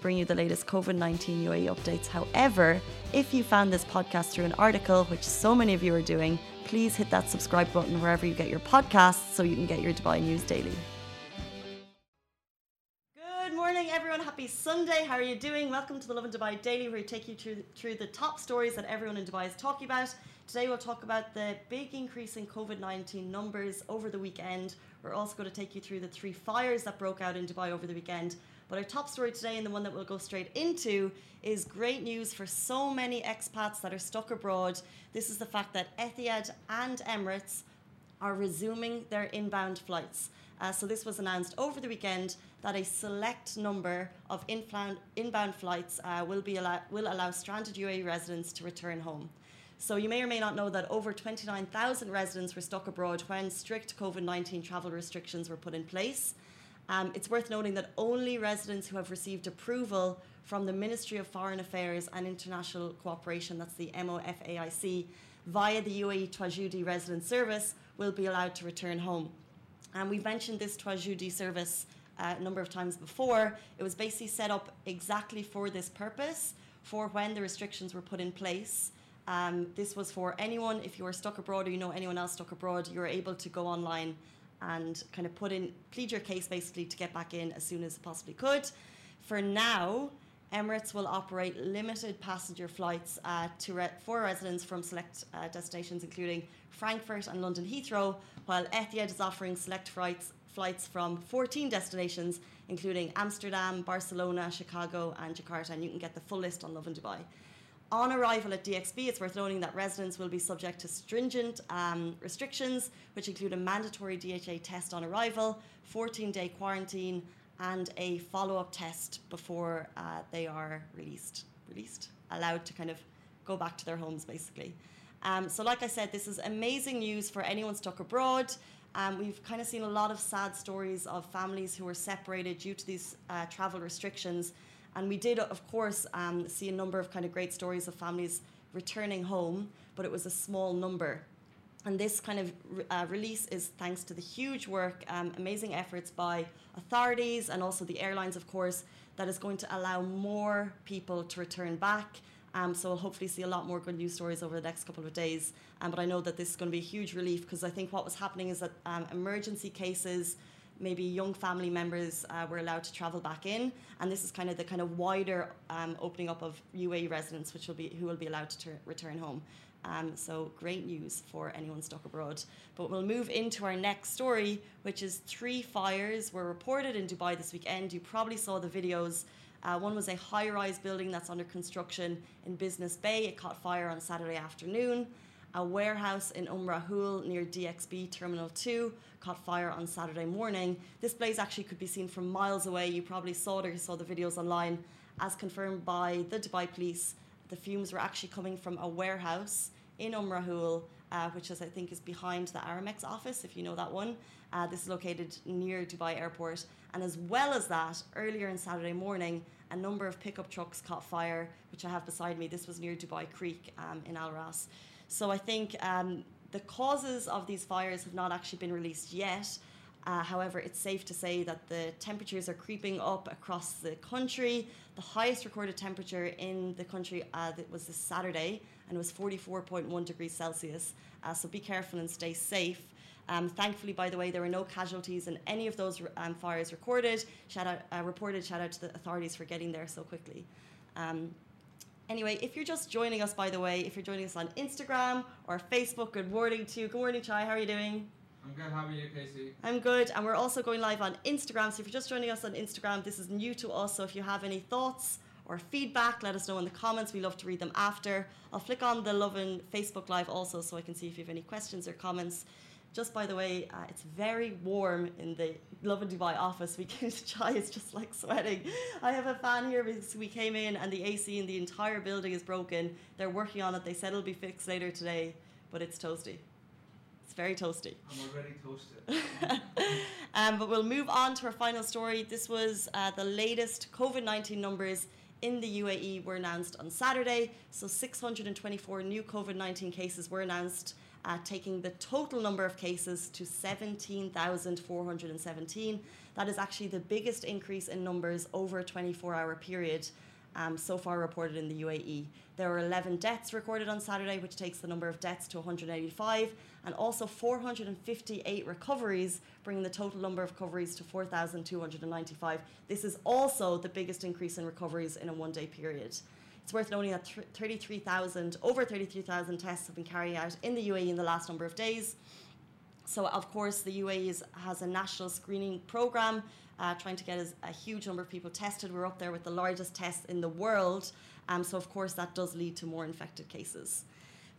bring you the latest COVID 19 UAE updates. However, if you found this podcast through an article, which so many of you are doing, please hit that subscribe button wherever you get your podcasts so you can get your Dubai news daily. Good morning, everyone. Happy Sunday. How are you doing? Welcome to the Lovin Dubai Daily, where we take you through, through the top stories that everyone in Dubai is talking about. Today, we'll talk about the big increase in COVID 19 numbers over the weekend. We're also going to take you through the three fires that broke out in Dubai over the weekend. But our top story today, and the one that we'll go straight into, is great news for so many expats that are stuck abroad. This is the fact that Etihad and Emirates are resuming their inbound flights. Uh, so this was announced over the weekend that a select number of inbound, inbound flights uh, will be allow, will allow stranded UAE residents to return home. So you may or may not know that over 29,000 residents were stuck abroad when strict COVID-19 travel restrictions were put in place. Um, it's worth noting that only residents who have received approval from the Ministry of Foreign Affairs and International Cooperation, that's the MOFAIC, via the UAE Tawajudi Resident Service, will be allowed to return home. And we've mentioned this Tawajudi service uh, a number of times before. It was basically set up exactly for this purpose, for when the restrictions were put in place. Um, this was for anyone, if you were stuck abroad or you know anyone else stuck abroad, you're able to go online and kind of put in, plead your case basically to get back in as soon as possibly could. For now, Emirates will operate limited passenger flights uh, to re- for residents from select uh, destinations, including Frankfurt and London Heathrow, while Etihad is offering select flights, flights from 14 destinations, including Amsterdam, Barcelona, Chicago, and Jakarta. And you can get the full list on Lovin Dubai. On arrival at DXB, it's worth noting that residents will be subject to stringent um, restrictions, which include a mandatory DHA test on arrival, 14 day quarantine, and a follow up test before uh, they are released. Released? Allowed to kind of go back to their homes, basically. Um, so, like I said, this is amazing news for anyone stuck abroad. Um, we've kind of seen a lot of sad stories of families who were separated due to these uh, travel restrictions. And we did, of course, um, see a number of kind of great stories of families returning home, but it was a small number. And this kind of uh, release is thanks to the huge work, um, amazing efforts by authorities and also the airlines, of course, that is going to allow more people to return back. Um, so we'll hopefully see a lot more good news stories over the next couple of days. Um, but I know that this is going to be a huge relief because I think what was happening is that um, emergency cases maybe young family members uh, were allowed to travel back in, and this is kind of the kind of wider um, opening up of UAE residents, which will be who will be allowed to return home. Um, so great news for anyone stuck abroad. But we'll move into our next story, which is three fires were reported in Dubai this weekend. You probably saw the videos. Uh, one was a high-rise building that's under construction in Business Bay. It caught fire on Saturday afternoon. A warehouse in Umm Ramool near DXB Terminal 2 caught fire on Saturday morning. This blaze actually could be seen from miles away. You probably saw it or saw the videos online. As confirmed by the Dubai police, the fumes were actually coming from a warehouse in Umm Ramool, uh, which is, I think, is behind the Aramex office, if you know that one. Uh, this is located near Dubai Airport. And as well as that, earlier on Saturday morning, a number of pickup trucks caught fire, which I have beside me. This was near Dubai Creek um, in Al Ras. So I think um, the causes of these fires have not actually been released yet. Uh, however, it's safe to say that the temperatures are creeping up across the country. The highest recorded temperature in the country uh, was this Saturday, and it was 44.1 degrees Celsius. Uh, so be careful and stay safe. Um, thankfully, by the way, there were no casualties in any of those um, fires recorded. Shout out, uh, reported. Shout out to the authorities for getting there so quickly. Um, Anyway, if you're just joining us, by the way, if you're joining us on Instagram or Facebook, good morning to you. Good morning, Chai. How are you doing? I'm good. How are you, Casey? I'm good. And we're also going live on Instagram. So if you're just joining us on Instagram, this is new to us. So if you have any thoughts or feedback, let us know in the comments. We love to read them after. I'll flick on the Love Lovin Facebook Live also so I can see if you have any questions or comments. Just by the way, uh, it's very warm in the Lovin Dubai office. We came to chai, it's just like sweating. I have a fan here because we came in and the AC in the entire building is broken. They're working on it. They said it'll be fixed later today, but it's toasty. It's very toasty. I'm already toasted. um, but we'll move on to our final story. This was uh, the latest COVID 19 numbers in the UAE were announced on Saturday. So 624 new COVID 19 cases were announced uh, taking the total number of cases to 17,417. That is actually the biggest increase in numbers over a 24 hour period um, so far reported in the UAE. There were 11 deaths recorded on Saturday, which takes the number of deaths to 185, and also 458 recoveries, bringing the total number of recoveries to 4,295. This is also the biggest increase in recoveries in a one day period. It's worth noting that 33,000, over 33,000 tests have been carried out in the UAE in the last number of days. So, of course, the UAE is, has a national screening program uh, trying to get a huge number of people tested. We're up there with the largest tests in the world. Um, so, of course, that does lead to more infected cases.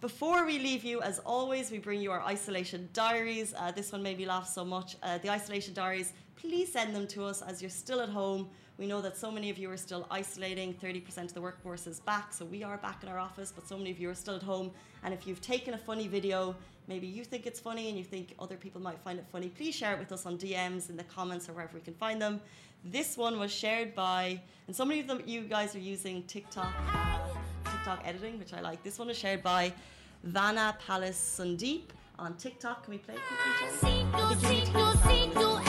Before we leave you, as always, we bring you our isolation diaries. Uh, this one made me laugh so much. Uh, the isolation diaries, please send them to us as you're still at home. We know that so many of you are still isolating. 30% of the workforce is back, so we are back in our office, but so many of you are still at home. And if you've taken a funny video, maybe you think it's funny and you think other people might find it funny, please share it with us on DMs, in the comments, or wherever we can find them. This one was shared by, and so many of them, you guys are using TikTok, TikTok editing, which I like. This one is shared by Vana Palace Sundeep on TikTok. Can we play it? those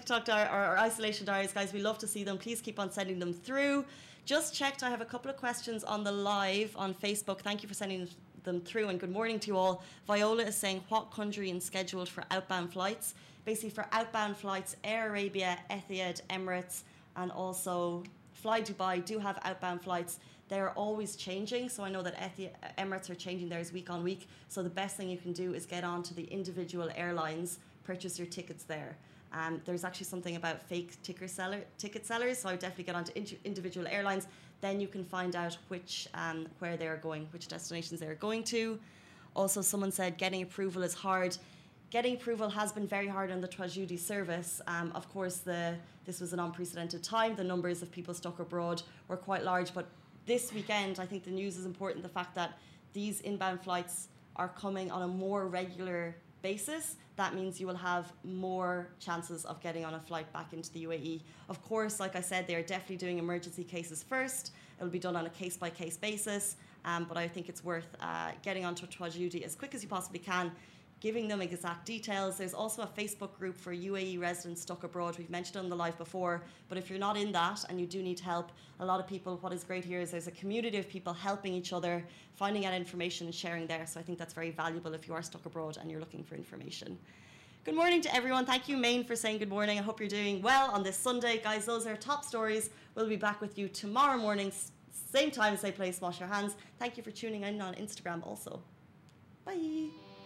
TikTok or our isolation diaries, guys. We love to see them. Please keep on sending them through. Just checked. I have a couple of questions on the live on Facebook. Thank you for sending them through, and good morning to you all. Viola is saying what country is scheduled for outbound flights. Basically, for outbound flights, Air Arabia, Etihad, Emirates, and also Fly Dubai do have outbound flights. They're always changing, so I know that Etihad, Emirates are changing theirs week on week. So the best thing you can do is get on to the individual airlines, purchase your tickets there. Um, there's actually something about fake ticker seller, ticket sellers, so I would definitely get onto in- individual airlines. Then you can find out which um, where they are going, which destinations they are going to. Also, someone said getting approval is hard. Getting approval has been very hard on the Tawajudi service. Um, of course, the this was an unprecedented time. The numbers of people stuck abroad were quite large, but this weekend, I think the news is important. The fact that these inbound flights are coming on a more regular basis, that means you will have more chances of getting on a flight back into the UAE. Of course, like I said, they are definitely doing emergency cases first. It will be done on a case by case basis, um, but I think it's worth uh, getting onto Tawajudi as quick as you possibly can giving them exact details. There's also a Facebook group for UAE residents stuck abroad. We've mentioned on the live before, but if you're not in that and you do need help, a lot of people, what is great here is there's a community of people helping each other, finding out information and sharing there. So I think that's very valuable if you are stuck abroad and you're looking for information. Good morning to everyone. Thank you, Maine, for saying good morning. I hope you're doing well on this Sunday. Guys, those are top stories. We'll be back with you tomorrow morning, same time, same place. Wash your hands. Thank you for tuning in on Instagram also. Bye.